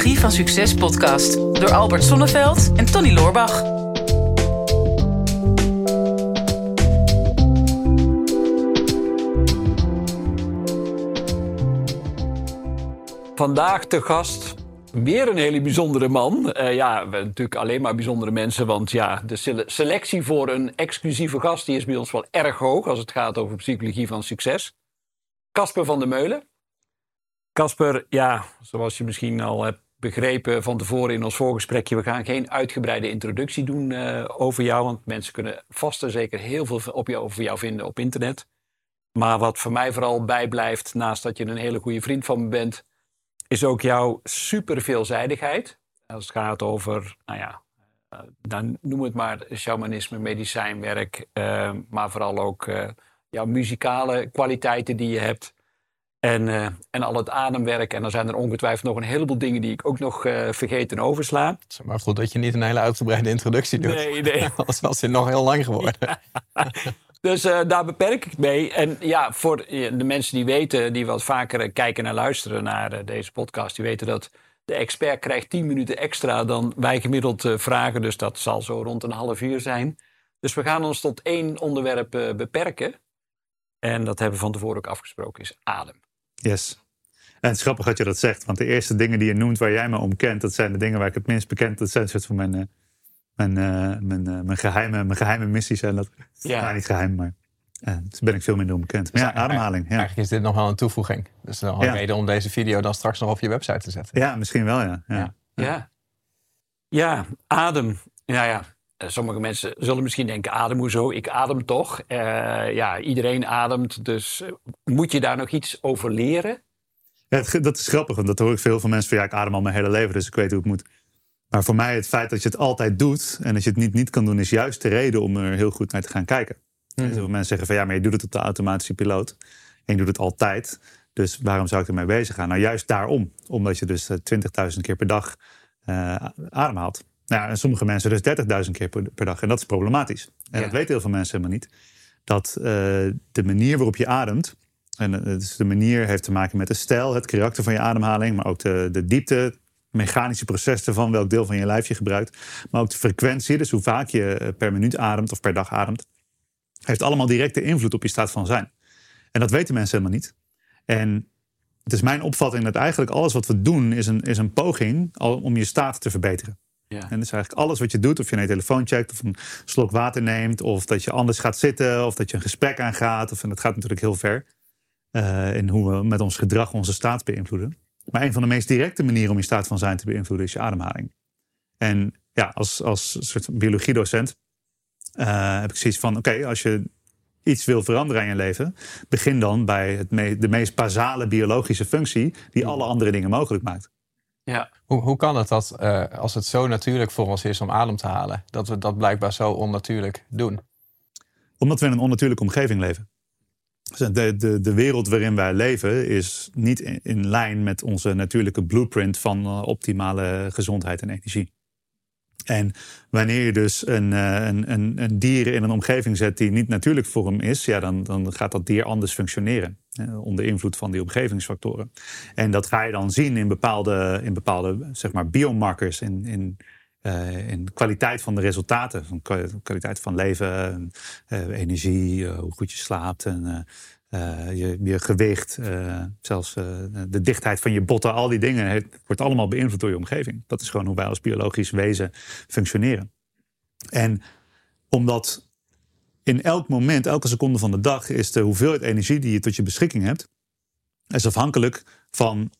Psychologie van Succes podcast door Albert Sonneveld en Tony Loorbach. Vandaag te gast weer een hele bijzondere man. Uh, ja, we natuurlijk alleen maar bijzondere mensen, want ja, de selectie voor een exclusieve gast die is bij ons wel erg hoog als het gaat over psychologie van succes. Casper van der Meulen. Casper, ja, zoals je misschien al hebt begrepen van tevoren in ons voorgesprekje, we gaan geen uitgebreide introductie doen uh, over jou, want mensen kunnen vast en zeker heel veel op jou, over jou vinden op internet. Maar wat voor mij vooral bijblijft, naast dat je een hele goede vriend van me bent, is ook jouw super veelzijdigheid. Als het gaat over, nou ja, uh, dan noem het maar shamanisme, medicijnwerk, uh, maar vooral ook jouw muzikale kwaliteiten die je hebt. En, uh, en al het ademwerk. En dan zijn er ongetwijfeld nog een heleboel dingen die ik ook nog uh, vergeet en oversla. Maar goed dat je niet een hele uitgebreide introductie doet. Nee, nee. Anders was het nog heel lang geworden. Dus uh, daar beperk ik mee. En ja, voor de mensen die weten, die wat vaker kijken en luisteren naar deze podcast, die weten dat de expert krijgt 10 minuten extra dan wij gemiddeld vragen. Dus dat zal zo rond een half uur zijn. Dus we gaan ons tot één onderwerp beperken. En dat hebben we van tevoren ook afgesproken, is adem. Yes. En het is grappig dat je dat zegt, want de eerste dingen die je noemt waar jij me om kent, dat zijn de dingen waar ik het minst bekend, dat zijn een soort van mijn, uh, mijn, uh, mijn, uh, mijn, geheime, mijn geheime missies. En dat, ja. Nou, niet geheim, maar dus ben ik veel minder onbekend. Maar ja, ademhaling. Ja. Eigenlijk is dit nog wel een toevoeging. Dus nog een ja. reden om deze video dan straks nog op je website te zetten. Ja, misschien wel, ja. Ja, ja. ja. adem. Ja, ja. Sommige mensen zullen misschien denken, adem hoezo? Ik adem toch. Uh, ja, iedereen ademt. Dus moet je daar nog iets over leren? Ja, dat is grappig, want dat hoor ik veel van mensen van... ja, ik adem al mijn hele leven, dus ik weet hoe het moet. Maar voor mij het feit dat je het altijd doet... en dat je het niet niet kan doen... is juist de reden om er heel goed naar te gaan kijken. Mm. Dus mensen zeggen van ja, maar je doet het op de automatische piloot. En je doet het altijd. Dus waarom zou ik ermee bezig gaan? Nou, juist daarom. Omdat je dus 20.000 keer per dag uh, ademhaalt. Nou, en sommige mensen dus 30.000 keer per, dag. En dat is problematisch. En ja. dat weten heel veel mensen helemaal niet. Dat uh, de manier waarop je ademt. En uh, dus de manier heeft te maken met de stijl, het karakter van je ademhaling. Maar ook de, de diepte, mechanische processen van welk deel van je lijf je gebruikt. Maar ook de frequentie, dus hoe vaak je eh, per minuut ademt of per dag ademt. Heeft allemaal directe invloed op je staat van zijn. En dat weten mensen helemaal niet. En het is mijn opvatting dat eigenlijk alles wat we doen is een, is een poging om je staat te verbeteren. Ja. En dus eigenlijk alles wat je doet, of je naar je telefoon checkt, of een slok water neemt, of dat je anders gaat zitten, of dat je een gesprek aangaat. Of, en dat gaat natuurlijk heel ver uh, in hoe we met ons gedrag onze staat beïnvloeden. Maar een van de meest directe manieren om je staat van zijn te beïnvloeden is je ademhaling. En ja, als, als soort biologiedocent uh, heb ik zoiets van: oké, als je iets wil veranderen in je leven, begin dan bij het me de meest basale biologische functie die alle andere dingen mogelijk maakt. Ja. Hoe, hoe kan het dat, uh, als het zo natuurlijk voor ons is om adem te halen, dat we dat blijkbaar zo onnatuurlijk doen? Omdat we in een onnatuurlijke omgeving leven. Dus de, de, de wereld waarin wij leven is niet in, in lijn met onze natuurlijke blueprint van uh, optimale gezondheid en energie. En wanneer je dus een, een, een, een, dier in een omgeving zet die niet natuurlijk voor hem is, ja, dan, dan gaat dat dier anders functioneren. Onder invloed van die omgevingsfactoren. En dat ga je dan zien in bepaalde, in bepaalde zeg maar, biomarkers, in, in, uh, in kwaliteit van de resultaten. Van kwaliteit van leven, uh, energie, hoe goed je slaapt en je, je, gewicht, zelfs de dichtheid van je botten, al die dingen, het wordt allemaal beïnvloed door je omgeving. Dat is gewoon hoe wij als biologisch wezen functioneren. En omdat in elk moment, elke seconde van de dag, is de hoeveelheid energie die je tot je beschikking hebt, is afhankelijk van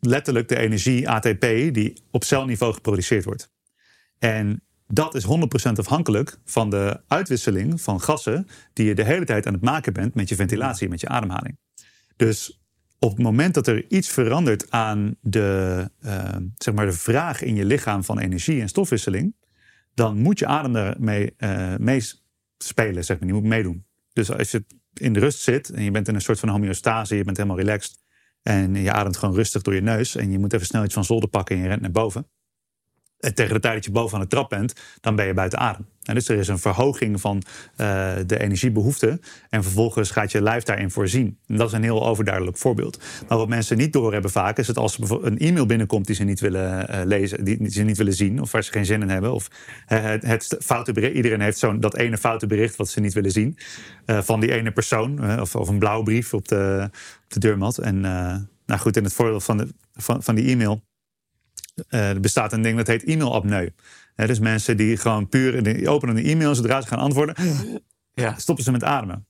letterlijk de energie ATP die op celniveau geproduceerd wordt. En dat is 100% afhankelijk van de uitwisseling van gassen die je de hele tijd aan het maken bent met je ventilatie, met je ademhaling. Dus op het moment dat er iets verandert aan de, uh, zeg maar de vraag in je lichaam van energie en stofwisseling, dan moet je adem daarmee uh, spelen, zeg maar. Je moet meedoen. Dus als je in de rust zit en je bent in een soort van homeostase, je bent helemaal relaxed en je ademt gewoon rustig door je neus en je moet even snel iets van zolder pakken en je rent naar boven en tegen de tijd dat je boven aan de trap bent, dan ben je buiten adem. En dus er is een verhoging van uh, de energiebehoefte. En vervolgens gaat je lijf daarin voorzien. En dat is een heel overduidelijk voorbeeld. Maar wat mensen niet doorhebben vaak is dat als er een e-mail binnenkomt die ze niet willen uh, lezen, die, ze niet willen zien, of waar ze geen zin in hebben, of het, het foute bericht, iedereen heeft zo'n dat ene foute bericht wat ze niet willen zien, uh, van die ene persoon, of, of een blauwe brief op de, deurmat. En nou goed, in het voordeel van, de, van, van die e-mail bestaat een ding dat heet e-mailapneu. He, dus mensen die gewoon puur die openen een e-mail zodra ze gaan antwoorden, ja. stoppen ze met ademen.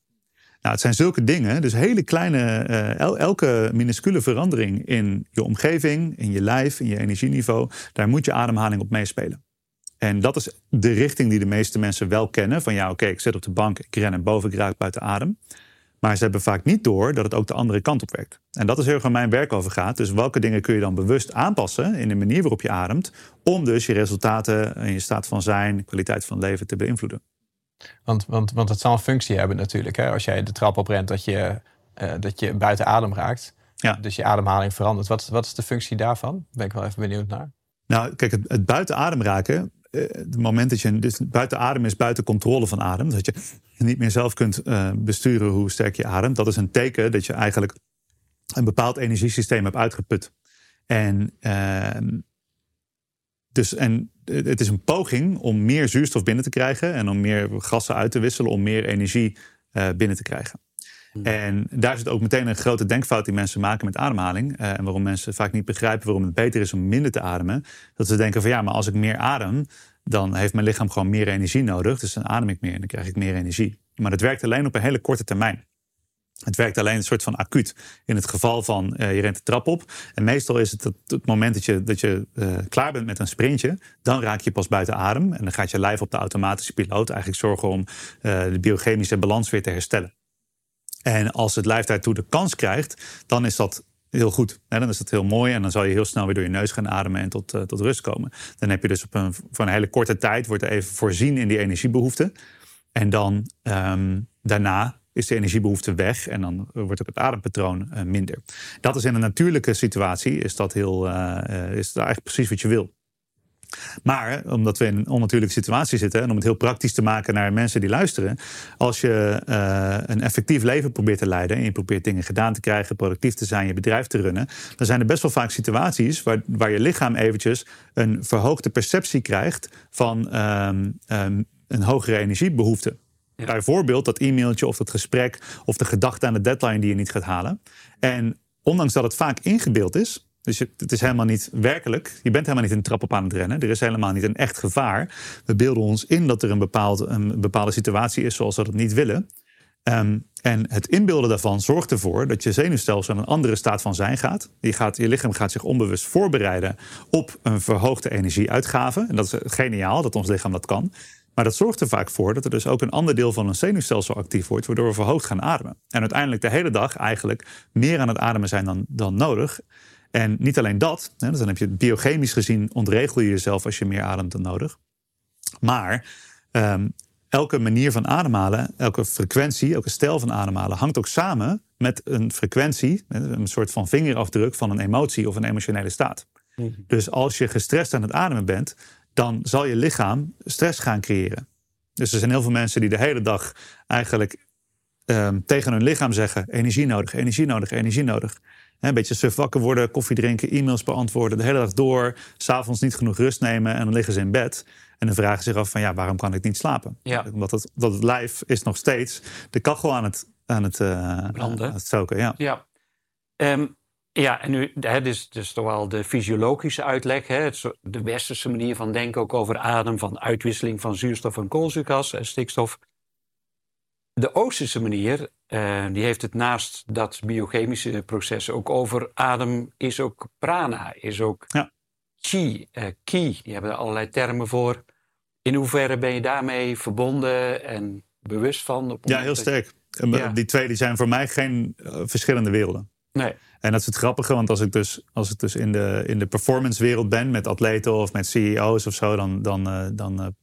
Nou, het zijn zulke dingen, dus hele kleine, uh, elke minuscule verandering in je omgeving, in je lijf, in je energieniveau, daar moet je ademhaling op meespelen. En dat is de richting die de meeste mensen wel kennen. Van ja, oké, ik zit op de bank, ik ren en boven, ik raak buiten adem. Maar ze hebben vaak niet door dat het ook de andere kant op werkt. En dat is heel erg waar mijn werk over gaat. Dus welke dingen kun je dan bewust aanpassen in de manier waarop je ademt, om dus je resultaten en je staat van zijn, kwaliteit van leven te beïnvloeden. Want, want, want het zal een functie hebben natuurlijk. Hè? Als jij de trap oprent, dat je, uh, dat je buiten adem raakt. Ja. Dus je ademhaling verandert. Wat, wat is de functie daarvan? Daar ben ik wel even benieuwd naar. Nou, kijk, het, het buiten adem raken uh, het moment dat je dus buiten adem is, buiten controle van adem, dat je niet meer zelf kunt uh, besturen hoe sterk je ademt, dat is een teken dat je eigenlijk een bepaald energiesysteem hebt uitgeput. En, uh, dus, en het is een poging om meer zuurstof binnen te krijgen en om meer gassen uit te wisselen, om meer energie uh, binnen te krijgen. Hmm. En daar zit ook meteen een grote denkfout die mensen maken met ademhaling. Uh, en waarom mensen vaak niet begrijpen waarom het beter is om minder te ademen. Dat ze denken van ja, maar als ik meer adem, dan heeft mijn lichaam gewoon meer energie nodig. Dus dan adem ik meer en dan krijg ik meer energie. Maar dat werkt alleen op een hele korte termijn. Het werkt alleen een soort van acuut. In het geval van uh, je rent de trap op. En meestal is het het, moment dat je, dat je uh, klaar bent met een sprintje. Dan raak je pas buiten adem. En dan gaat je lijf op de automatische piloot eigenlijk zorgen om uh, de biochemische balans weer te herstellen. En als het lijf daartoe de kans krijgt, dan is dat heel goed. dan is dat heel mooi en dan zal je heel snel weer door je neus gaan ademen en tot, uh, tot rust komen. Dan heb je dus op een, voor een hele korte tijd, wordt er even voorzien in die energiebehoefte. En dan um, daarna is de energiebehoefte weg en dan wordt ook het adempatroon uh, minder. Dat is in een natuurlijke situatie, is dat, heel, is dat eigenlijk precies wat je wil. Maar omdat we in een onnatuurlijke situatie zitten en om het heel praktisch te maken naar mensen die luisteren, als je uh, een effectief leven probeert te leiden en je probeert dingen gedaan te krijgen, productief te zijn, je bedrijf te runnen, dan zijn er best wel vaak situaties waar, waar je lichaam eventjes een verhoogde perceptie krijgt van um, um, een hogere energiebehoefte. Ja. Bijvoorbeeld dat e-mailtje of dat gesprek of de gedachte aan de deadline die je niet gaat halen. En ondanks dat het vaak ingebeeld is, dus het is helemaal niet werkelijk. Je bent helemaal niet een trap op aan het rennen. Er is helemaal niet een echt gevaar. We beelden ons in dat er een, een bepaalde situatie is zoals we dat niet willen. Um, en het inbeelden daarvan zorgt ervoor dat je zenuwstelsel in een andere staat van zijn gaat. Je, gaat. je lichaam gaat zich onbewust voorbereiden op een verhoogde energieuitgave. En dat is geniaal dat ons lichaam dat kan. Maar dat zorgt er vaak voor dat er dus ook een ander deel van een zenuwstelsel actief wordt, waardoor we verhoogd gaan ademen. En uiteindelijk de hele dag eigenlijk meer aan het ademen zijn dan, dan nodig. En niet alleen dat, hè, dus dan heb je biochemisch gezien ontregel je jezelf als je meer ademt dan nodig. Maar um, elke manier van ademhalen, elke frequentie, elke stijl van ademhalen hangt ook samen met een frequentie, een soort van vingerafdruk van een emotie of een emotionele staat. Mhm. Dus als je gestrest aan het ademen bent, dan zal je lichaam stress gaan creëren. Dus er zijn heel veel mensen die de hele dag eigenlijk um, tegen hun lichaam zeggen: energie nodig, energie nodig, energie nodig. Een beetje suf wakker worden, koffie drinken, e-mails beantwoorden, de hele dag door. S'avonds niet genoeg rust nemen en dan liggen ze in bed. En dan vragen ze zich af van ja, waarom kan ik niet slapen? Ja. Omdat het, dat het lijf is nog steeds de kachel aan het, aan het, uh, Branden. Aan het stoken. Ja. ja. Um, ja, en nu, hè, dus, dus toch wel de fysiologische uitleg, hè, het, de westerse manier van denken ook over adem, van uitwisseling van zuurstof en koolzuurgas en stikstof. De Oosterse manier, uh, die heeft het naast dat biochemische proces ook over adem, is ook prana, is ook ja. chi, uh, ki. Die hebben er allerlei termen voor. In hoeverre ben je daarmee verbonden en bewust van? Op ja, heel sterk. Ja. Die twee die zijn voor mij geen uh, verschillende werelden. Nee. En dat is het grappige, want als ik dus, als ik dus in de, in de performance wereld ben met atleten of met CEO's of zo, dan, dan, dan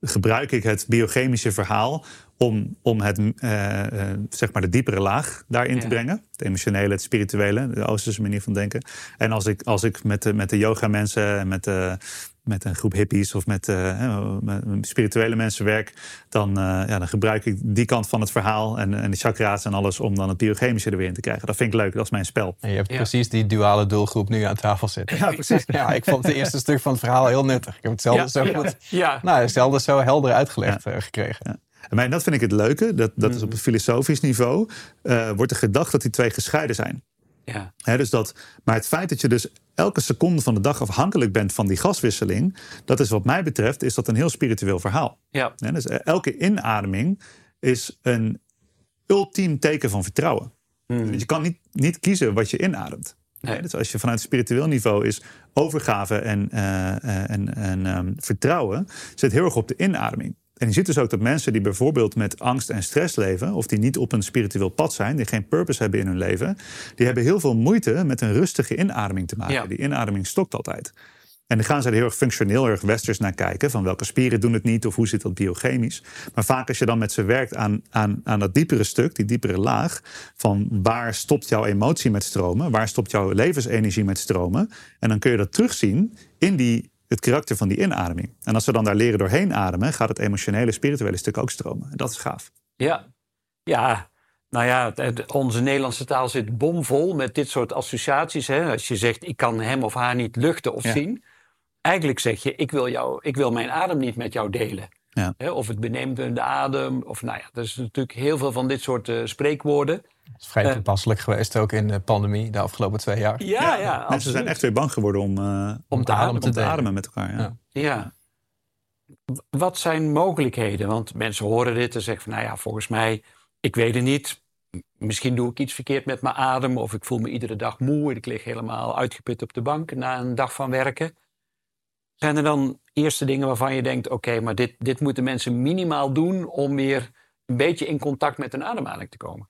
gebruik ik het biochemische verhaal om, om het, uh, zeg maar de diepere laag daarin te brengen. Het emotionele, het spirituele, de Oosterse manier van denken. En als ik, als ik met, de, met de yoga mensen en met de, met een groep hippies of met, uh, met spirituele mensen werk, dan, uh, ja, dan gebruik ik die kant van het verhaal en, en de chakra's en alles om dan het biochemische er weer in te krijgen. Dat vind ik leuk, dat is mijn spel. En je hebt precies die duale doelgroep nu aan tafel zitten. Ja, precies. ja, ik vond het eerste stuk van het verhaal heel nuttig. Ik heb het zelden zo goed, ja. nou, hetzelfde zo helder uitgelegd gekregen. En dat vind ik het leuke, dat, dat is op mhm. het filosofisch niveau, wordt er gedacht dat die twee gescheiden zijn. Ja. dus dat, maar het feit dat je dus elke seconde van de dag afhankelijk bent van die gaswisseling, dat is wat mij betreft is dat een heel spiritueel verhaal. Ja. dus elke inademing is een ultiem teken van vertrouwen. Hmm. je kan niet, niet kiezen wat je inademt. Nee. Dus als je vanuit het spiritueel niveau is overgave en, uh, en, en um, vertrouwen, zit heel erg op de inademing. En je ziet dus ook dat mensen die bijvoorbeeld met angst en stress leven, of die niet op een spiritueel pad zijn, die geen purpose hebben in hun leven, die hebben heel veel moeite met een rustige inademing te maken. Die inademing stokt altijd. En dan gaan ze er heel erg functioneel, heel erg westers naar kijken. Van welke spieren doen het niet of hoe zit dat biochemisch. Maar vaak als je dan met ze werkt aan, aan, aan dat diepere stuk, die diepere laag. Van waar stopt jouw emotie met stromen? Waar stopt jouw levensenergie met stromen? En dan kun je dat terugzien in die het karakter van die inademing. En als we dan daar leren doorheen ademen, gaat het emotionele, spirituele stuk ook stromen. En dat is gaaf. Ja, ja. Nou ja, onze Nederlandse taal zit bomvol met dit soort associaties. Hè? Als je zegt, ik kan hem of haar niet luchten of zien. Eigenlijk zeg je, ik wil, jou, ik wil mijn adem niet met jou delen. Ja. Of het benemende adem. Of nou ja, er is natuurlijk heel veel van dit soort uh, spreekwoorden. Dat is vrij uh, toepasselijk geweest ook in de pandemie de afgelopen twee jaar. Ja, ja. Mensen zijn echt weer bang geworden om, uh, om, te, ademen, om te ademen met elkaar. Ja. ja. Wat zijn mogelijkheden? Want mensen horen dit en zeggen van, nou ja, volgens mij, ik weet het niet. Misschien doe ik iets verkeerd met mijn adem. Of ik voel me iedere dag moe. Ik lig helemaal uitgeput op de bank na een dag van werken. Zijn er dan eerste dingen waarvan je denkt: oké, maar dit, dit moeten mensen minimaal doen om weer een beetje in contact met hun ademhaling te komen?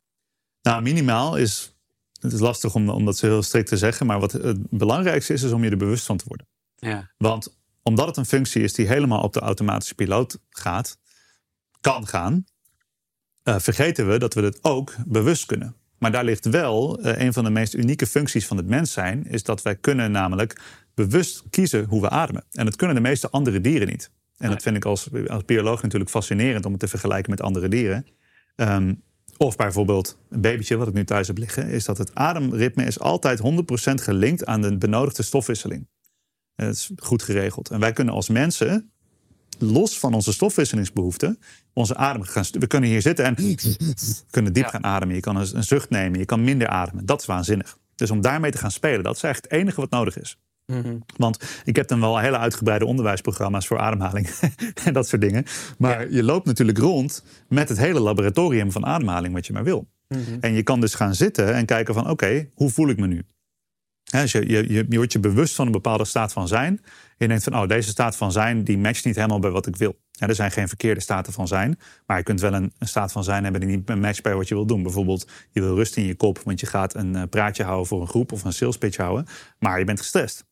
Nou, minimaal is. Het is lastig om, om dat zo heel strikt te zeggen, maar wat het belangrijkste is, is om je er bewust van te worden. Ja. Want omdat het een functie is die helemaal op de automatische piloot gaat, kan gaan, uh, vergeten we dat we het ook bewust kunnen. Maar daar ligt wel uh, een van de meest unieke functies van het mens zijn, is dat wij kunnen namelijk bewust kiezen hoe we ademen. En dat kunnen de meeste andere dieren niet. En dat vind ik als, als bioloog natuurlijk fascinerend om het te vergelijken met andere dieren. Um, of bijvoorbeeld een babytje wat ik nu thuis heb liggen, is dat het ademritme is altijd 100% gelinkt aan de benodigde stofwisseling. Het is goed geregeld. En wij kunnen als mensen, los van onze stofwisselingsbehoeften, onze adem gaan. We kunnen hier zitten en kunnen diep gaan ademen. Je kan een zucht nemen, je kan minder ademen. Dat is waanzinnig. Dus om daarmee te gaan spelen, dat is eigenlijk het enige wat nodig is. Mhm. Want ik heb dan wel hele uitgebreide onderwijsprogramma's voor ademhaling en dat soort dingen. Maar je loopt natuurlijk rond met het hele laboratorium van ademhaling wat je maar wil. Mhm. En je kan dus gaan zitten en kijken van oké, hoe voel ik me nu? Je, je, je, wordt je bewust van een bepaalde staat van zijn. Je denkt van, oh, deze staat van zijn, die matcht niet helemaal bij wat ik wil. er zijn geen verkeerde staten van zijn. Maar je kunt wel een, een, staat van zijn hebben die niet matcht bij wat je wil doen. Bijvoorbeeld, je wil rust in je kop, want je gaat een uh, praatje houden voor een groep of een sales pitch houden. Maar je bent gestrest.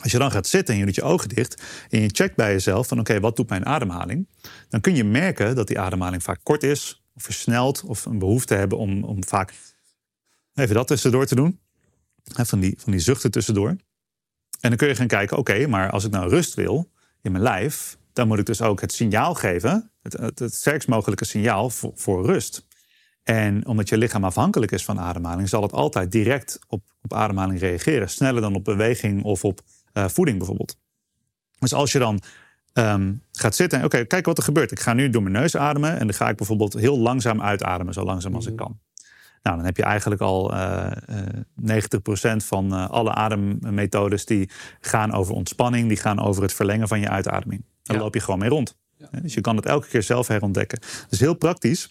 Als je dan gaat zitten en je doet je ogen dicht en je checkt bij jezelf van oké, wat doet mijn ademhaling? Dan kun je merken dat die ademhaling vaak kort is of versneld of een behoefte hebben om, om vaak even dat tussendoor te doen. Van die, van die zuchten tussendoor. En dan kun je gaan kijken, oké, maar als ik nou rust wil in mijn lijf, dan moet ik dus ook het signaal geven, het, het, sterkst mogelijke signaal voor, voor rust. En omdat je lichaam afhankelijk is van ademhaling, zal het altijd direct op, op ademhaling reageren. Sneller dan op beweging of op uh, voeding bijvoorbeeld. Dus als je dan um, gaat zitten en oké, kijk wat er gebeurt. Ik ga nu door mijn neus ademen en dan ga ik bijvoorbeeld heel langzaam uitademen, zo langzaam als ik mhm. kan. Nou, dan heb je eigenlijk al uh, uh, 90% van uh, alle ademmethodes die gaan over ontspanning, die gaan over het verlengen van je uitademing. Daar loop je gewoon mee rond. Ja. Dus je kan het elke keer zelf herontdekken. Dus heel praktisch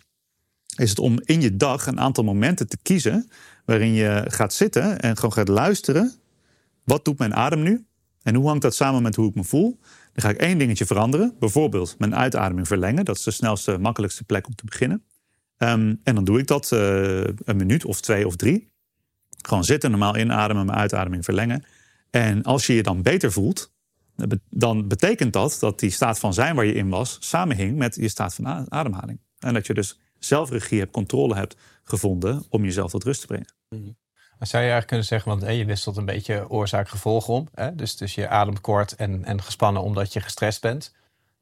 is het om in je dag een aantal momenten te kiezen waarin je gaat zitten en gewoon gaat luisteren. Wat doet mijn adem nu? En hoe hangt dat samen met hoe ik me voel? Dan ga ik één dingetje veranderen. Bijvoorbeeld mijn uitademing verlengen. Dat is de snelste, makkelijkste plek om te beginnen. Um, en dan doe ik dat uh, een minuut of twee of drie. Gewoon zitten, normaal inademen, mijn uitademing verlengen. En als je je dan beter voelt, dan betekent dat dat die staat van zijn waar je in was samenhing met je staat van ademhaling. En dat je dus zelfregie hebt, controle hebt gevonden om jezelf tot rust te brengen. Mm zou je eigenlijk kunnen zeggen, want je wisselt een beetje oorzaak-gevolg om. Hè? Dus, dus je ademt kort en, en gespannen omdat je gestrest bent.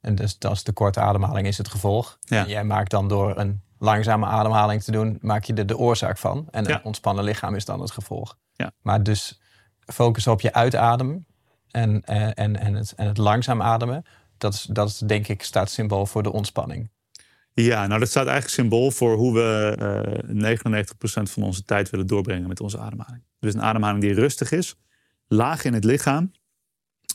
En dus als de korte ademhaling is het gevolg. Ja. En jij maakt dan door een langzame ademhaling te doen, maak je er de oorzaak van. En een ontspannen lichaam is dan het gevolg. Ja. Maar dus focus op je uitademen en, en, eh, en, en, het, en het langzaam ademen. Dat is, dat is denk ik staat symbool voor de ontspanning. Ja, nou dat staat eigenlijk symbool voor hoe we uh, eh, 99% van onze tijd willen doorbrengen met onze ademhaling. Dus een ademhaling die rustig is, laag in het lichaam,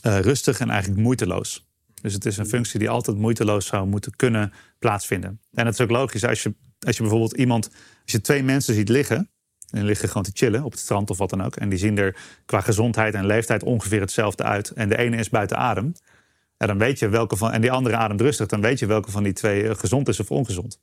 uh, rustig en eigenlijk moeiteloos. Dus het is een functie die altijd moeiteloos zou moeten kunnen plaatsvinden. En dat is ook logisch. Als je, als je bijvoorbeeld iemand, als je twee mensen ziet liggen, en liggen gewoon te chillen op het strand of wat dan ook, en die zien er qua gezondheid en leeftijd ongeveer hetzelfde uit, en de ene is buiten adem, en dan weet je welke van, en die andere ademt rustig, dan weet je welke van die twee eh, gezond is of ongezond.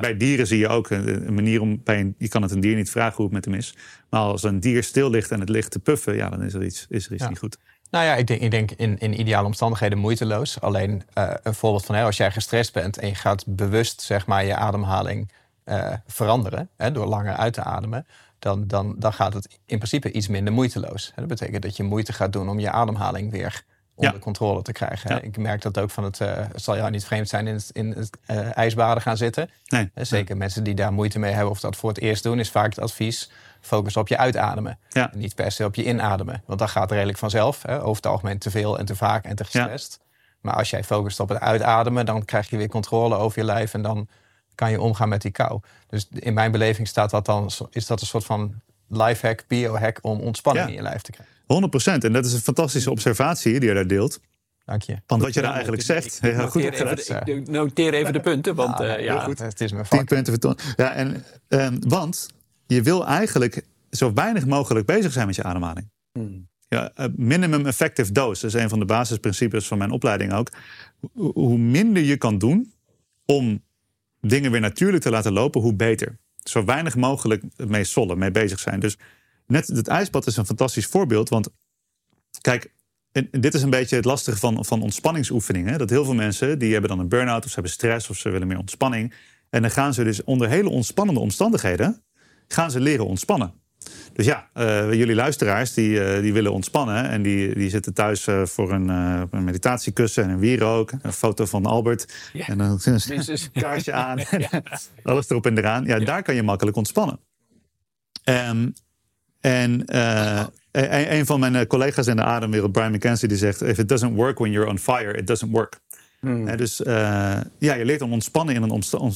Bij dieren zie je ook een, manier om. Bij een, je kan het een dier niet vragen hoe het met hem is. Maar als een dier stil ligt en het ligt te puffen, ja, dan is er iets, is er iets niet goed. Nou ja, ik denk, ik denk in, in ideale omstandigheden moeiteloos. Alleen uh, een voorbeeld van hè, als jij gestrest bent en je gaat bewust zeg maar, je ademhaling uh, veranderen hè, door langer uit te ademen, dan, dan, dan gaat het in principe iets minder moeiteloos. Dat betekent dat je moeite gaat doen om je ademhaling weer onder controle te krijgen. Ik merk dat ook van het, uh, het zal jou niet vreemd zijn in het, in het uh, ijsbaden gaan zitten. Nee. Zeker mensen die daar moeite mee hebben of dat voor het eerst doen, is vaak het advies focus op je uitademen. Ja. niet per se op je inademen. Want dat gaat redelijk vanzelf. Hè? Over het algemeen te veel en te vaak en te gestrest. Maar als jij focust op het uitademen, dan krijg je weer controle over je lijf en dan kan je omgaan met die kou. Dus in mijn beleving staat dat dan, is dat een soort van lifehack, biohack om ontspanning in je lijf te krijgen. 100% En dat is een fantastische observatie die je daar deelt. Dank je. Want wat je daar eigenlijk zegt. Ik, goed even, ik noteer even de punten. Want ja, uh, ja goed. het is mijn vak. 10 punten ton. Ja, en, um, want je wil eigenlijk zo weinig mogelijk bezig zijn met je ademhaling. Hmm. Ja, minimum effective dose, dat is een van de basisprincipes van mijn opleiding ook. Hoe minder je kan doen om dingen weer natuurlijk te laten lopen, hoe beter. Zo weinig mogelijk mee sollen, mee bezig zijn. Dus net het ijsbad is een fantastisch voorbeeld. Want kijk, dit is een beetje het lastige van, van ontspanningsoefeningen. Dat heel veel mensen die hebben dan een burn-out of ze hebben stress of ze willen meer ontspanning. En dan gaan ze dus onder hele ontspannende omstandigheden gaan ze leren ontspannen. Dus ja, uh, jullie luisteraars die, uh, die willen ontspannen en die, die zitten thuis uh, voor een, een, meditatiekussen en een wierook, een foto van Albert en dan een kaarsje aan, ja. alles erop en eraan. Ja, daar kan je makkelijk ontspannen. Um, en uh, een, een, van mijn collega's in de ademwereld, Brian McKenzie, die zegt: If it doesn't work when you're on fire, it doesn't work. Hmm. dus uh, ja, je leert om ontspannen in een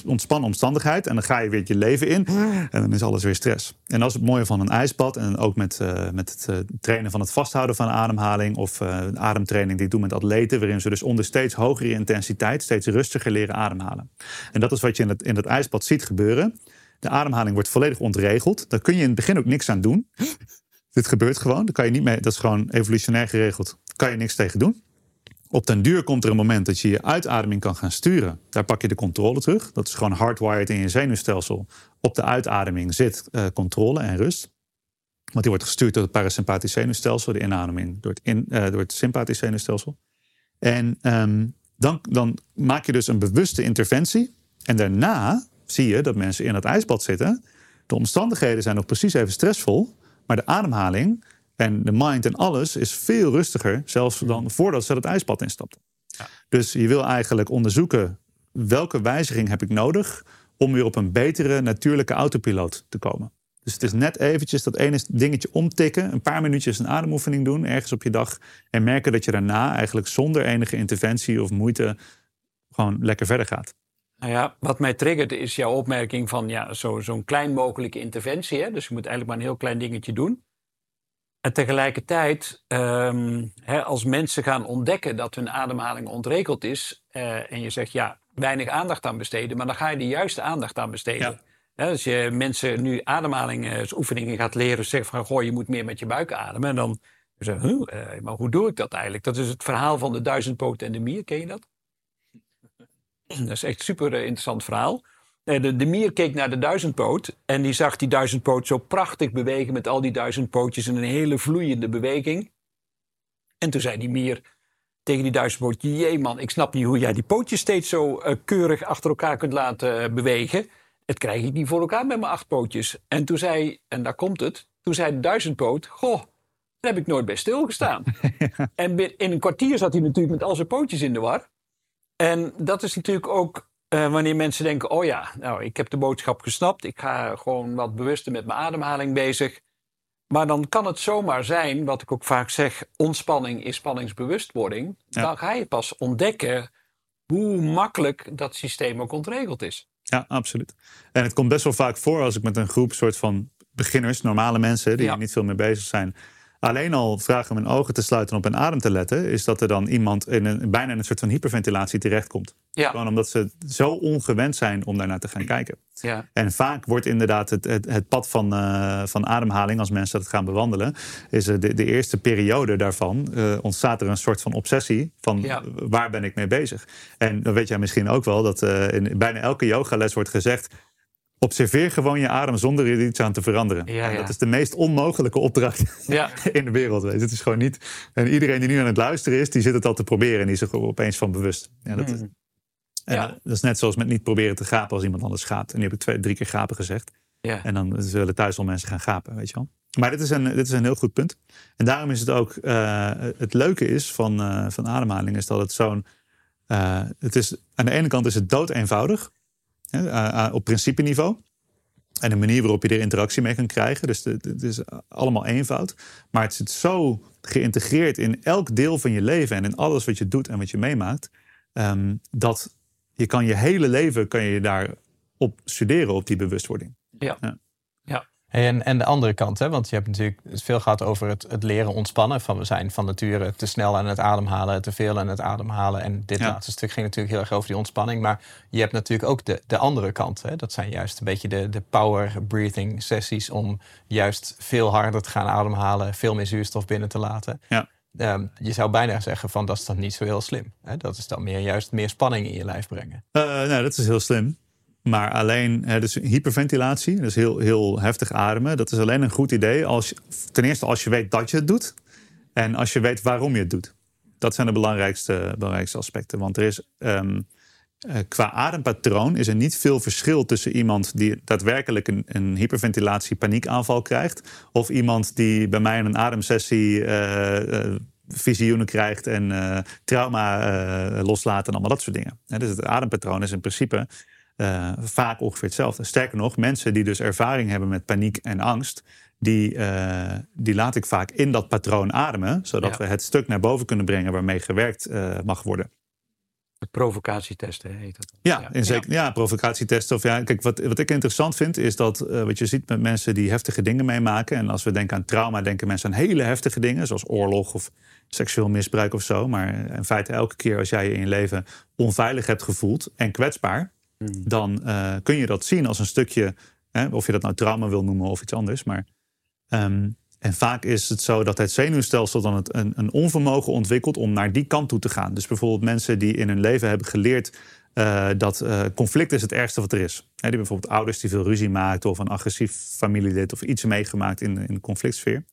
ontspannen omstandigheid. En dan ga je weer je leven in. En dan is alles weer stress. En dat is het mooie van een ijsbad. En ook met, uh, met het uh, trainen van het vasthouden van ademhaling. Of ademtraining die ik doe met atleten. Waarin ze dus onder steeds hogere intensiteit steeds rustiger leren ademhalen. En dat is wat je in het, in het ijsbad ziet gebeuren. De ademhaling wordt volledig ontregeld. Daar kun je in het begin ook niks aan doen. Dit gebeurt gewoon. Daar kan je niet mee, dat is gewoon evolutionair geregeld. Daar kan je niks tegen doen. Op den duur komt er een moment dat je je uitademing kan gaan sturen. Daar pak je de controle terug. Dat is gewoon hardwired in je zenuwstelsel. Op de uitademing zit uh, controle en rust. Want die wordt gestuurd door het parasympathisch zenuwstelsel. De inademing door het, in, uh, door het sympathisch zenuwstelsel. En um, dan, dan maak je dus een bewuste interventie. En daarna zie je dat mensen in het ijsbad zitten. De omstandigheden zijn nog precies even stressvol. Maar de ademhaling en de mind en alles is veel rustiger, zelfs dan voordat ze het ijsbad instapten. Ja. Dus je wil eigenlijk onderzoeken welke wijziging heb ik nodig om weer op een betere natuurlijke autopiloot te komen. Dus het is net eventjes dat ene dingetje omtikken, een paar minuutjes een ademoefening doen ergens op je dag en merken dat je daarna eigenlijk zonder enige interventie of moeite gewoon lekker verder gaat. Nou ja, wat mij triggert is jouw opmerking van ja, zo'n klein mogelijke interventie. Hè? Dus je moet eigenlijk maar een heel klein dingetje doen. En tegelijkertijd, um, hè, als mensen gaan ontdekken dat hun ademhaling ontregeld is, uh, en je zegt ja, weinig aandacht aan besteden, maar dan ga je de juiste aandacht aan besteden. Ja. als je mensen nu ademhalingsoefeningen gaat leren, zeggen van goh, je moet meer met je buik ademen, en dan zeggen huh, uh, maar hoe doe ik dat eigenlijk? Dat is het verhaal van de duizendpoot en de mier, ken je dat? Dat is echt een super eh, interessant verhaal. De, de, mier keek naar de duizendpoot en die zag die duizendpoot zo prachtig bewegen met al die duizendpootjes in een hele vloeiende beweging. En toen zei die mier, tegen die duizendpoot... jee man, ik snap niet hoe jij die pootjes steeds zo uh, keurig achter elkaar kunt laten bewegen. Het krijg ik niet voor elkaar met mijn acht pootjes. En toen zei, en daar komt het, toen zei de duizendpoot... goh, daar heb ik nooit bij stilgestaan. En in een kwartier zat hij natuurlijk met al zijn pootjes in de war. En dat is natuurlijk ook uh, wanneer mensen denken: oh ja, nou, ik heb de boodschap gesnapt. Ik ga gewoon wat bewuster met mijn ademhaling bezig. Maar dan kan het zomaar zijn, wat ik ook vaak zeg: ontspanning is spanningsbewustwording. Ja. Dan ga je pas ontdekken hoe makkelijk dat systeem ook ontregeld is. Ja, absoluut. En het komt best wel vaak voor als ik met een groep soort van beginners, normale mensen die ja. er niet veel mee bezig zijn, alleen al vragen om hun ogen te sluiten en op hun adem te letten, is dat er dan iemand in een, bijna in een soort van hyperventilatie terechtkomt. Ja. Gewoon omdat ze zo ongewend zijn om daarnaar te gaan kijken. Ja. En vaak wordt inderdaad het, het, het pad van, uh, van ademhaling, als mensen dat gaan bewandelen, is de, de eerste periode daarvan uh, ontstaat er een soort van obsessie van ja. waar ben ik mee bezig. En dan weet jij misschien ook wel dat uh, in bijna elke yogales wordt gezegd Observeer gewoon je adem zonder er iets aan te veranderen. Ja, ja. Dat is de meest onmogelijke opdracht ja. in de wereld. Het is gewoon niet. En iedereen die nu aan het luisteren is, die zit het al te proberen en die is er opeens van bewust. Ja, dat, is, mm. dat is net zoals met niet proberen te gapen als iemand anders gaat. En nu heb ik twee, drie keer gapen gezegd. Ja. En dan zullen thuis al mensen gaan gapen, weet je wel. Maar dit is een, dit is een heel goed punt. En daarom is het ook. Uh, het leuke is van, uh, van ademhaling, is dat het zo'n. Uh, het is, aan de ene kant is het dood eenvoudig. Hè, op principeniveau. En de manier waarop je er interactie mee kan krijgen. Dus het is allemaal eenvoud. Maar het zit zo geïntegreerd in elk deel van je leven en in alles wat je doet en wat je meemaakt. Um, dat je kan je hele leven kan je daar op studeren op die bewustwording. Ja. ja. En, en de andere kant, hè? want je hebt natuurlijk veel gehad over het, het leren ontspannen. Van we zijn van nature te snel aan het ademhalen, te veel aan het ademhalen. En dit laatste stuk ging natuurlijk heel erg over die ontspanning. Maar je hebt natuurlijk ook de, de andere kant. Hè? Dat zijn juist een beetje de, de power breathing sessies om juist veel harder te gaan ademhalen, veel meer zuurstof binnen te laten. Ja. Um, je zou bijna zeggen van dat is dan niet zo heel slim. Hè? Dat is dan meer juist meer spanning in je lijf brengen. Uh, nou, dat is heel slim. Maar alleen, dus hyperventilatie, dus heel, heel heftig ademen, dat is alleen een goed idee als ten eerste als je weet dat je het doet en als je weet waarom je het doet. Dat zijn de belangrijkste, belangrijkste aspecten. Want er is um, qua adempatroon is er niet veel verschil tussen iemand die daadwerkelijk een, een hyperventilatie paniekaanval krijgt, of iemand die bij mij in een ademsessie uh, visioenen krijgt en trauma uh, loslaat en allemaal dat soort dingen. dus het adempatroon is in principe uh, vaak ongeveer hetzelfde. Sterker nog, mensen die dus ervaring hebben met paniek en angst, die, uh, die laat ik vaak in dat patroon ademen, zodat we het stuk naar boven kunnen brengen waarmee gewerkt uh, mag worden. Provocatietesten heet dat. Ja, ja. In zeker, ja. provocatietesten. Of ja, kijk, wat, wat ik interessant vind, is dat wat je ziet met mensen die heftige dingen meemaken. En als we denken aan trauma, denken mensen aan hele heftige dingen, zoals oorlog of seksueel misbruik of zo. Maar in feite, elke keer als jij je in je leven onveilig hebt gevoeld en kwetsbaar. Dan uh, kun je dat zien als een stukje, hè, of je dat nou trauma wil noemen of iets anders. Maar, um, en vaak is het zo dat het zenuwstelsel dan een, een, onvermogen ontwikkelt om naar die kant toe te gaan. Dus bijvoorbeeld mensen die in hun leven hebben geleerd uh, dat uh, conflict is het ergste wat er is. Hè, die bijvoorbeeld ouders die veel ruzie maakten of een agressief familielid of iets meegemaakt in, in de conflictsfeer.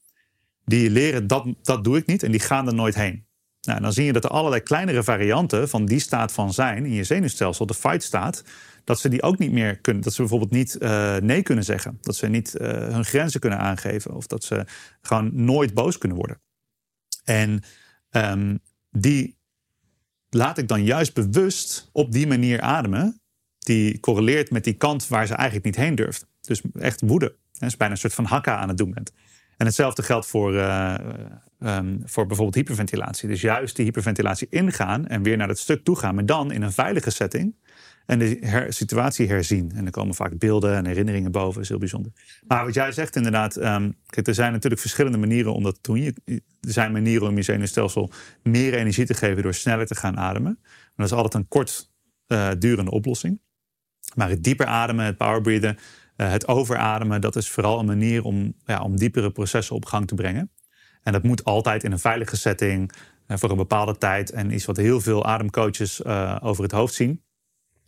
Die leren dat, dat doe ik niet en die gaan er nooit heen. Nou, dan zie je dat er allerlei kleinere varianten van die staat van zijn in je zenuwstelsel, de fight staat, dat ze die ook niet meer kunnen. Dat ze bijvoorbeeld niet uh, nee kunnen zeggen. Dat ze niet uh, hun grenzen kunnen aangeven. Of dat ze gewoon nooit boos kunnen worden. En um, die laat ik dan juist bewust op die manier ademen. Die correleert met die kant waar ze eigenlijk niet heen durft. Dus echt woede. Dat is bijna een soort van hakka aan het doen bent. En hetzelfde geldt voor, uh, um, voor bijvoorbeeld hyperventilatie. Dus juist die hyperventilatie ingaan en weer naar dat stuk toe gaan, maar dan in een veilige setting. En de situatie herzien. En er komen vaak beelden en herinneringen boven. Dat is heel bijzonder. Maar wat jij zegt inderdaad. Kijk, er zijn natuurlijk verschillende manieren om dat te doen. er zijn manieren om je zenuwstelsel meer energie te geven door sneller te gaan ademen. Maar dat is altijd een kort uh, durende oplossing. Maar het dieper ademen, het power breathen, uh, het overademen, dat is vooral een manier om, ja, om diepere processen op gang te brengen. En dat moet altijd in een veilige setting, uh, voor een bepaalde tijd. En iets wat heel veel ademcoaches uh, over het hoofd zien,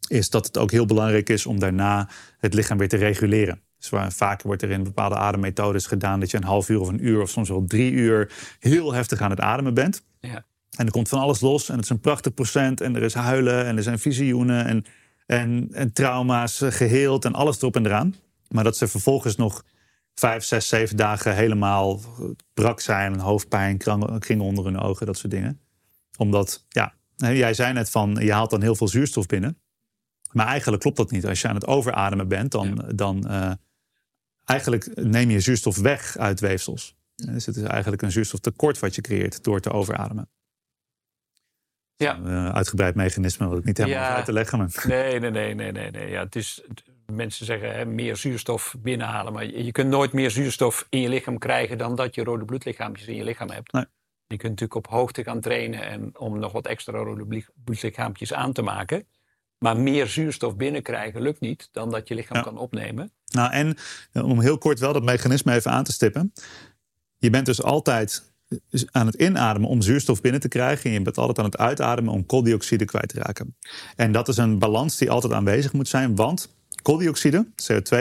is dat het ook heel belangrijk is om daarna het lichaam weer te reguleren. Dus waar, vaak wordt er in bepaalde ademmethodes gedaan dat je een half uur of een uur of soms wel drie uur heel heftig aan het ademen bent. Ja. En er komt van alles los en het is een prachtig procent. En er is huilen en er zijn visioenen en, en, en trauma's geheeld en alles erop en eraan. Maar dat ze vervolgens nog vijf, zes, zeven dagen helemaal brak zijn. Hoofdpijn, kringen onder hun ogen, dat soort dingen. Omdat, ja, jij zei net van je haalt dan heel veel zuurstof binnen. Maar eigenlijk klopt dat niet. Als je aan het overademen bent, dan, dan uh, eigenlijk neem je zuurstof weg uit weefsels. Dus het is eigenlijk een zuurstoftekort wat je creëert door te overademen. Ja. Uh, uitgebreid mechanisme wat ik niet helemaal ja. uit te leggen. Maar. Nee, nee, nee, nee, nee, nee. Ja, het is, mensen zeggen hè, meer zuurstof binnenhalen. Maar je, je, kunt nooit meer zuurstof in je lichaam krijgen dan dat je rode bloedlichaampjes in je lichaam hebt. Nee. Je kunt natuurlijk op hoogte gaan trainen en om nog wat extra rode bloedlichaampjes aan te maken. Maar meer zuurstof binnenkrijgen lukt niet dan dat je lichaam kan opnemen. Nou, en om heel kort wel dat mechanisme even aan te stippen. Je bent dus altijd aan het inademen om zuurstof binnen te krijgen. En je bent altijd aan het uitademen om kooldioxide kwijt te raken. En dat is een balans die altijd aanwezig moet zijn. Want kooldioxide, CO2,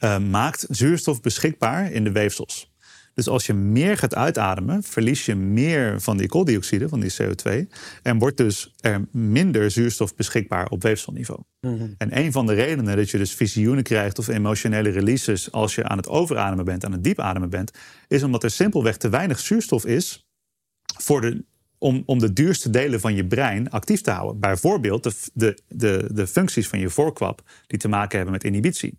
uh, maakt zuurstof beschikbaar in de weefsels. Dus als je meer gaat uitademen, verlies je meer van die kooldioxide, van die CO2. En wordt dus er minder zuurstof beschikbaar op weefselniveau. Mhm. En een van de redenen dat je dus visioenen krijgt of emotionele releases als je aan het overademen bent, aan het diepademen bent, is omdat er simpelweg te weinig zuurstof is voor de, om, om de duurste delen van je brein actief te houden. Bijvoorbeeld de, de, de, de functies van je voorkwap die te maken hebben met inhibitie.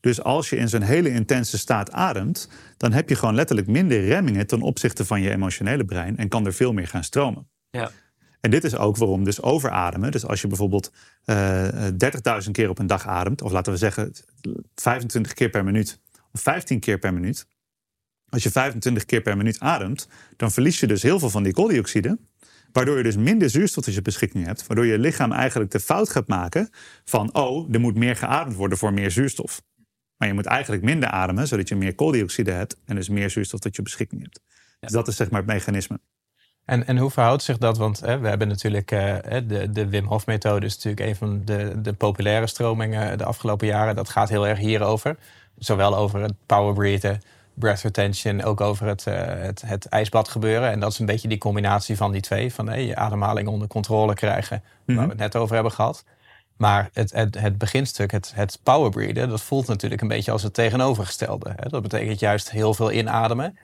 Dus als je in zo'n hele intense staat ademt, dan heb je gewoon letterlijk minder remmingen ten opzichte van je emotionele brein en kan er veel meer gaan stromen. Ja. En dit is ook waarom dus overademen. Dus als je bijvoorbeeld uh, eh, 30.000 keer op een dag ademt, of laten we zeggen 25 keer per minuut, of 15 keer per minuut. Als je 25 keer per minuut ademt, dan verlies je dus heel veel van die kooldioxide. Waardoor je dus minder zuurstof tot je beschikking hebt. Waardoor je lichaam eigenlijk de fout gaat maken van, oh, er moet meer geademd worden voor meer zuurstof. Maar je moet eigenlijk minder ademen, zodat je meer kooldioxide hebt en dus meer zuurstof tot je beschikking hebt. Dus dat is zeg maar het mechanisme. En, en hoe verhoudt zich dat? Want hè, we hebben natuurlijk uh, de, de Wim Hof methode is natuurlijk een van de, de populaire stromingen de afgelopen jaren. Dat gaat heel erg hierover. Zowel over het power breathen, breath retention, ook over het, uh, het, het ijsbad gebeuren. En dat is een beetje die combinatie van die twee. Van hey, je ademhaling onder controle krijgen, waar we mhm. het net over hebben gehad. Maar het, het, het beginstuk, het, het powerbreeden, dat voelt natuurlijk een beetje als het tegenovergestelde. Hè? Dat betekent juist heel veel inademen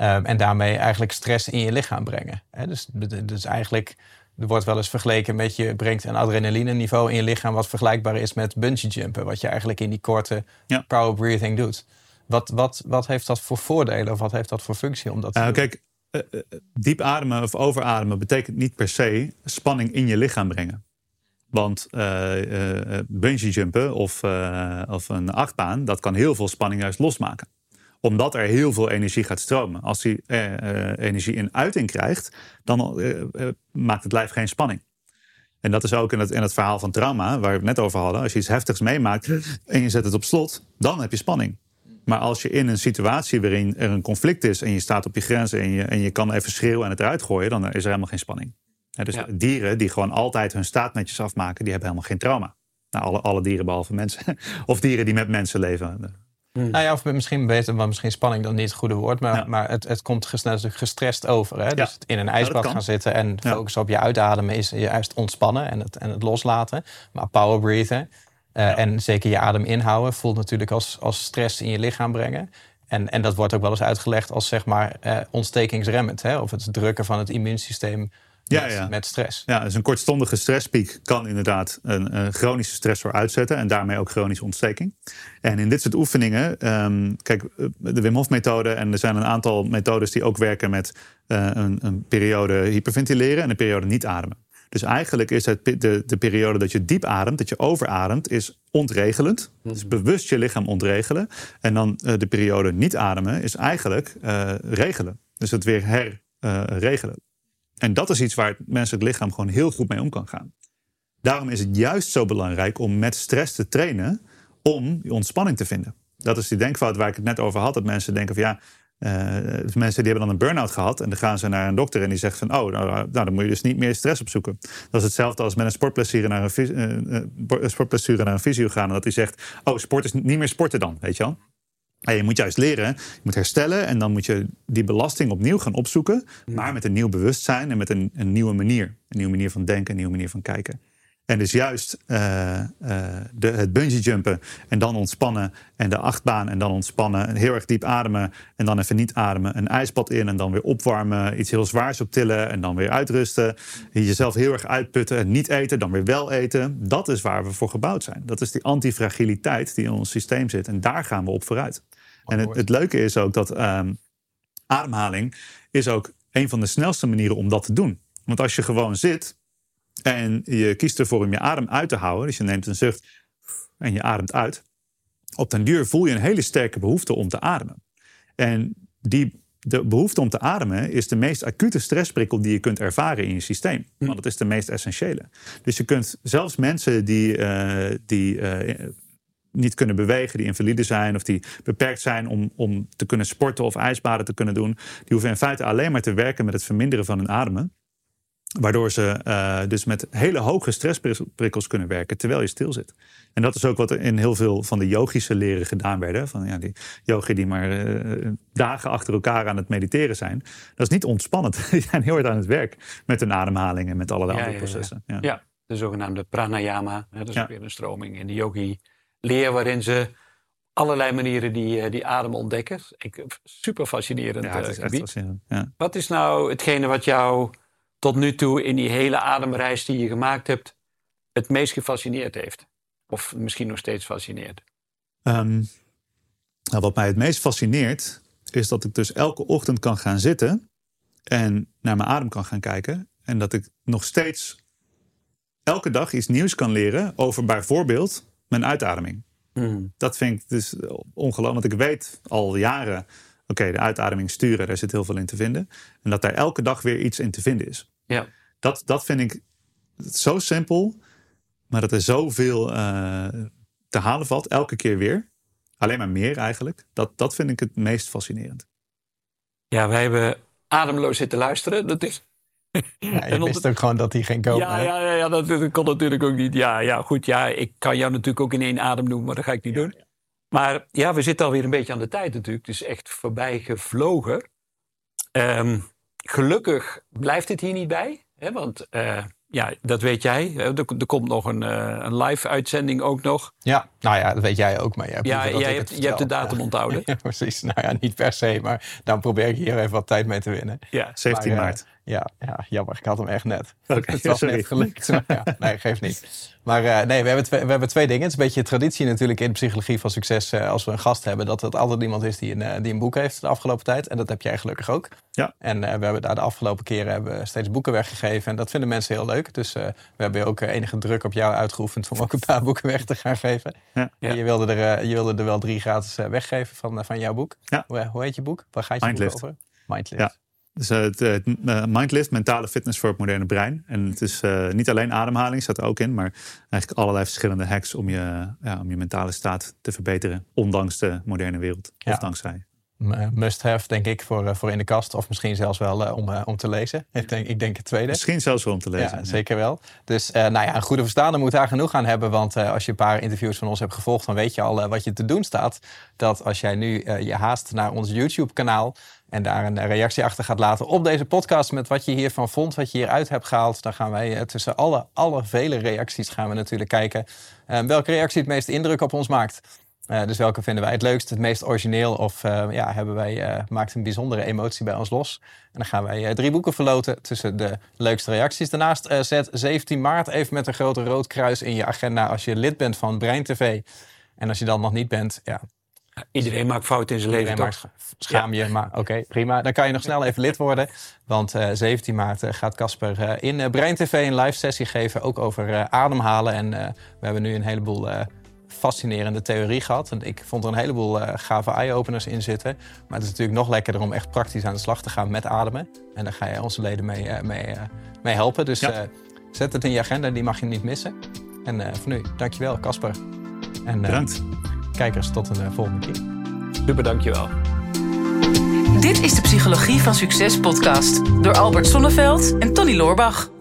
um, en daarmee eigenlijk stress in je lichaam brengen. Hè? Dus, dus eigenlijk, er wordt wel eens vergeleken met je brengt een adrenaline niveau in je lichaam wat vergelijkbaar is met bungee jumpen, wat je eigenlijk in die korte ja. power breathing doet. Wat, wat, wat heeft dat voor voordelen of wat heeft dat voor functie om dat te doen? Kijk, uh, diep ademen of overademen betekent niet per se spanning in je lichaam brengen. Want uh, uh, bungee jumpen of, of een achtbaan, dat kan heel veel spanning juist losmaken. Omdat er heel veel energie gaat stromen. Als die energie in uiting krijgt, dan maakt het lijf geen spanning. En dat is ook in het, in het verhaal van trauma, waar we het net over hadden. Als je iets heftigs meemaakt en je zet het op slot, dan heb je spanning. Maar als je in een situatie waarin er een conflict is en je staat op je grenzen en je, en je kan even schreeuwen en het eruit gooien, dan is er helemaal geen spanning dus dieren die gewoon altijd hun staat netjes afmaken, die hebben helemaal geen trauma. Nou, alle, alle dieren behalve mensen. of dieren die met mensen leven. Hmm. Nou ja, of misschien beter, maar misschien spanning dan niet het goede woord. Maar, maar het, het komt gestrest over. Hè? Dus in een ijsbad gaan zitten en focussen op je uitademen is juist ontspannen en het, en het loslaten. Maar power breathen uh, en zeker je adem inhouden voelt natuurlijk als, als stress in je lichaam brengen. En, en dat wordt ook wel eens uitgelegd als zeg maar uh, ontstekingsremmend. Hè? Of het drukken van het immuunsysteem ja, met, ja. met stress. Ja, dus een kortstondige stresspiek kan inderdaad een, een chronische stressor uitzetten en daarmee ook chronische ontsteking. En in dit soort oefeningen, um, kijk, de Wim Hof methode en er zijn een aantal methodes die ook werken met uh, een, een, periode hyperventileren en een periode niet ademen. Dus eigenlijk is het de, de periode dat je diep ademt, dat je overademt, is ontregelend. Dus bewust je lichaam ontregelen. En dan uh, de periode niet ademen is eigenlijk uh, regelen. Dus het weer herregelen. En dat is iets waar het menselijk lichaam gewoon heel goed mee om kan gaan. Daarom is het juist zo belangrijk om met stress te trainen om die ontspanning te vinden. Dat is die denkfout waar ik het net over had. Dat mensen denken van ja, uh, mensen die hebben dan een burn-out gehad en dan gaan ze naar een dokter en die zegt van oh, nou, nou, dan moet je dus niet meer stress opzoeken. Dat is hetzelfde als met een sportblessure naar een, uh, naar een fysio gaan en dat hij zegt oh, sport is niet meer sporten dan, weet je wel. En je moet juist leren, je moet herstellen en dan moet je die belasting opnieuw gaan opzoeken, maar met een nieuw bewustzijn en met een, een nieuwe manier. Een nieuwe manier van denken, een nieuwe manier van kijken. En dus juist uh, uh, de, het bungee jumpen en dan ontspannen. En de achtbaan en dan ontspannen. En heel erg diep ademen en dan even niet ademen. Een ijsbad in en dan weer opwarmen. Iets heel zwaars optillen en dan weer uitrusten. Jezelf heel erg uitputten en niet eten, dan weer wel eten. Dat is waar we voor gebouwd zijn. Dat is die antifragiliteit die in ons systeem zit. En daar gaan we op vooruit. En het, het leuke is ook dat um, ademhaling is ook een van de snelste manieren om dat te doen. Want als je gewoon zit en je kiest ervoor om je adem uit te houden, dus je neemt een zucht en je ademt uit, op den duur voel je een hele sterke behoefte om te ademen. En die de behoefte om te ademen is de meest acute stressprikkel die je kunt ervaren in je systeem. Hm. Want het is de meest essentiële. Dus je kunt zelfs mensen die, uh, die uh, niet kunnen bewegen, die invalide zijn of die beperkt zijn om, om te kunnen sporten of ijsbaden te kunnen doen, die hoeven in feite alleen maar te werken met het verminderen van hun ademen. Waardoor ze uh, dus met hele hoge stressprikkels kunnen werken terwijl je stil zit. En dat is ook wat er in heel veel van de yogische leren gedaan werden. Van ja, die yogi die maar uh, dagen achter elkaar aan het mediteren zijn. Dat is niet ontspannend. Die zijn heel hard aan het werk met hun ademhaling en met allerlei ja, andere processen. Ja, de zogenaamde pranayama. Hè, dat is weer een stroming in de yogi leer waarin ze allerlei manieren die, die adem ontdekken. Ik, super fascinerend ja, het is echt fascinerend. Ja. Wat is nou hetgene wat jou tot nu toe in die hele ademreis die je gemaakt hebt het meest gefascineerd heeft? Of misschien nog steeds fascineert? Um, nou, wat mij het meest fascineert is dat ik dus elke ochtend kan gaan zitten en naar mijn adem kan gaan kijken. En dat ik nog steeds elke dag iets nieuws kan leren over bijvoorbeeld mijn uitademing. Mm. Dat vind ik dus ongelooflijk. Want ik weet al jaren, oké, de uitademing sturen, daar zit heel veel in te vinden. En dat daar elke dag weer iets in te vinden is. Ja. Dat, dat vind ik zo simpel, maar dat er zoveel uh, te halen valt, elke keer weer. Alleen maar meer eigenlijk. Dat, dat vind ik het meest fascinerend. Ja, wij hebben ademloos zitten luisteren. Dat is ja, je wist ook gewoon dat hij geen komen. Ja, ja, ja, ja dat, dat, kon natuurlijk ook niet. Ja, ja, goed. Ja, ik kan jou natuurlijk ook in één adem noemen, maar dat ga ik niet doen. Maar ja, we zitten alweer een beetje aan de tijd natuurlijk. Het is echt voorbij gevlogen. Um, gelukkig blijft het hier niet bij. Hè, want uh, ja, dat weet jij. Er, er komt nog een, uh, een live-uitzending ook nog. Ja, nou ja, dat weet jij ook. Maar jij ja, jij hebt, je hebt de datum onthouden. ja, precies. Nou ja, niet per se. Maar dan probeer ik hier even wat tijd mee te winnen. Ja, 17 maar, maart. Ja, ja, jammer. Ik had hem echt net. Okay, het was sorry. net gelukt. ja, nee, geeft niet. Maar uh, nee, we hebben, twee, we hebben twee dingen. Het is een beetje traditie natuurlijk in de psychologie van succes... Uh, als we een gast hebben, dat het altijd iemand is die een, uh, die een boek heeft de afgelopen tijd. En dat heb jij gelukkig ook. Ja. En we hebben daar de afgelopen keren hebben steeds boeken weggegeven. En dat vinden mensen heel leuk. Dus we hebben ook enige druk op jou uitgeoefend... om ook een paar boeken weg te gaan geven. Ja. En je, wilde er, je wilde er wel drie gratis weggeven van, van jouw boek. Ja. Hoe, hoe heet je boek? Waar gaat je Mindlift. boek over? Mindlift. Ja. Dus uh, het, het uh, Mindlift, mentale fitness voor het moderne brein. En het is uh, niet alleen ademhaling, staat er ook in, maar eigenlijk allerlei verschillende hacks om je, ja, om je mentale staat te verbeteren, ondanks de moderne wereld. Ja. Of dankzij. Must have, denk ik, voor, voor in de kast. Of misschien zelfs wel om, om te lezen. Ik denk, ik denk het tweede. Misschien zelfs wel om te lezen. Ja, zeker wel. Dus nou ja, een goede verstaander moet daar genoeg aan hebben. Want als je een paar interviews van ons hebt gevolgd, dan weet je al wat je te doen staat. Dat als jij nu je haast naar ons YouTube-kanaal en daar een reactie achter gaat laten op deze podcast met wat je hiervan vond, wat je hieruit hebt gehaald. Dan gaan wij tussen alle, alle vele reacties gaan we natuurlijk kijken uh, welke reactie het meest indruk op ons maakt. Uh, dus welke vinden wij het leukst, het meest origineel of ja, hebben wij, maakt een bijzondere emotie bij ons los. En dan gaan wij drie boeken verloten tussen de leukste reacties. Daarnaast zet 17 maart even met een grote rood kruis in je agenda als je lid bent van Brein TV. En als je dan nog niet bent, ja, Iedereen maakt fouten in zijn leven, toch? Schaam je, maar oké, okay, prima. Dan kan je nog snel even lid worden. Want uh, 17 maart uh, gaat Casper uh, in Brein TV een live sessie geven. Ook over ademhalen. En we hebben nu een heleboel fascinerende theorie gehad. En ik vond er een heleboel gave eye-openers in zitten. Maar het is natuurlijk nog lekkerder om echt praktisch aan de slag te gaan met ademen. En daar ga je onze leden mee, mee, mee helpen. Dus ja. zet het in je agenda, die mag je niet missen. En voor nu, dankjewel Casper. En, Bedankt kijkers tot een volgende keer. Super, dankjewel. Dit is de Psychologie van Succes podcast door Albert Sonneveld en Tony Loorbach.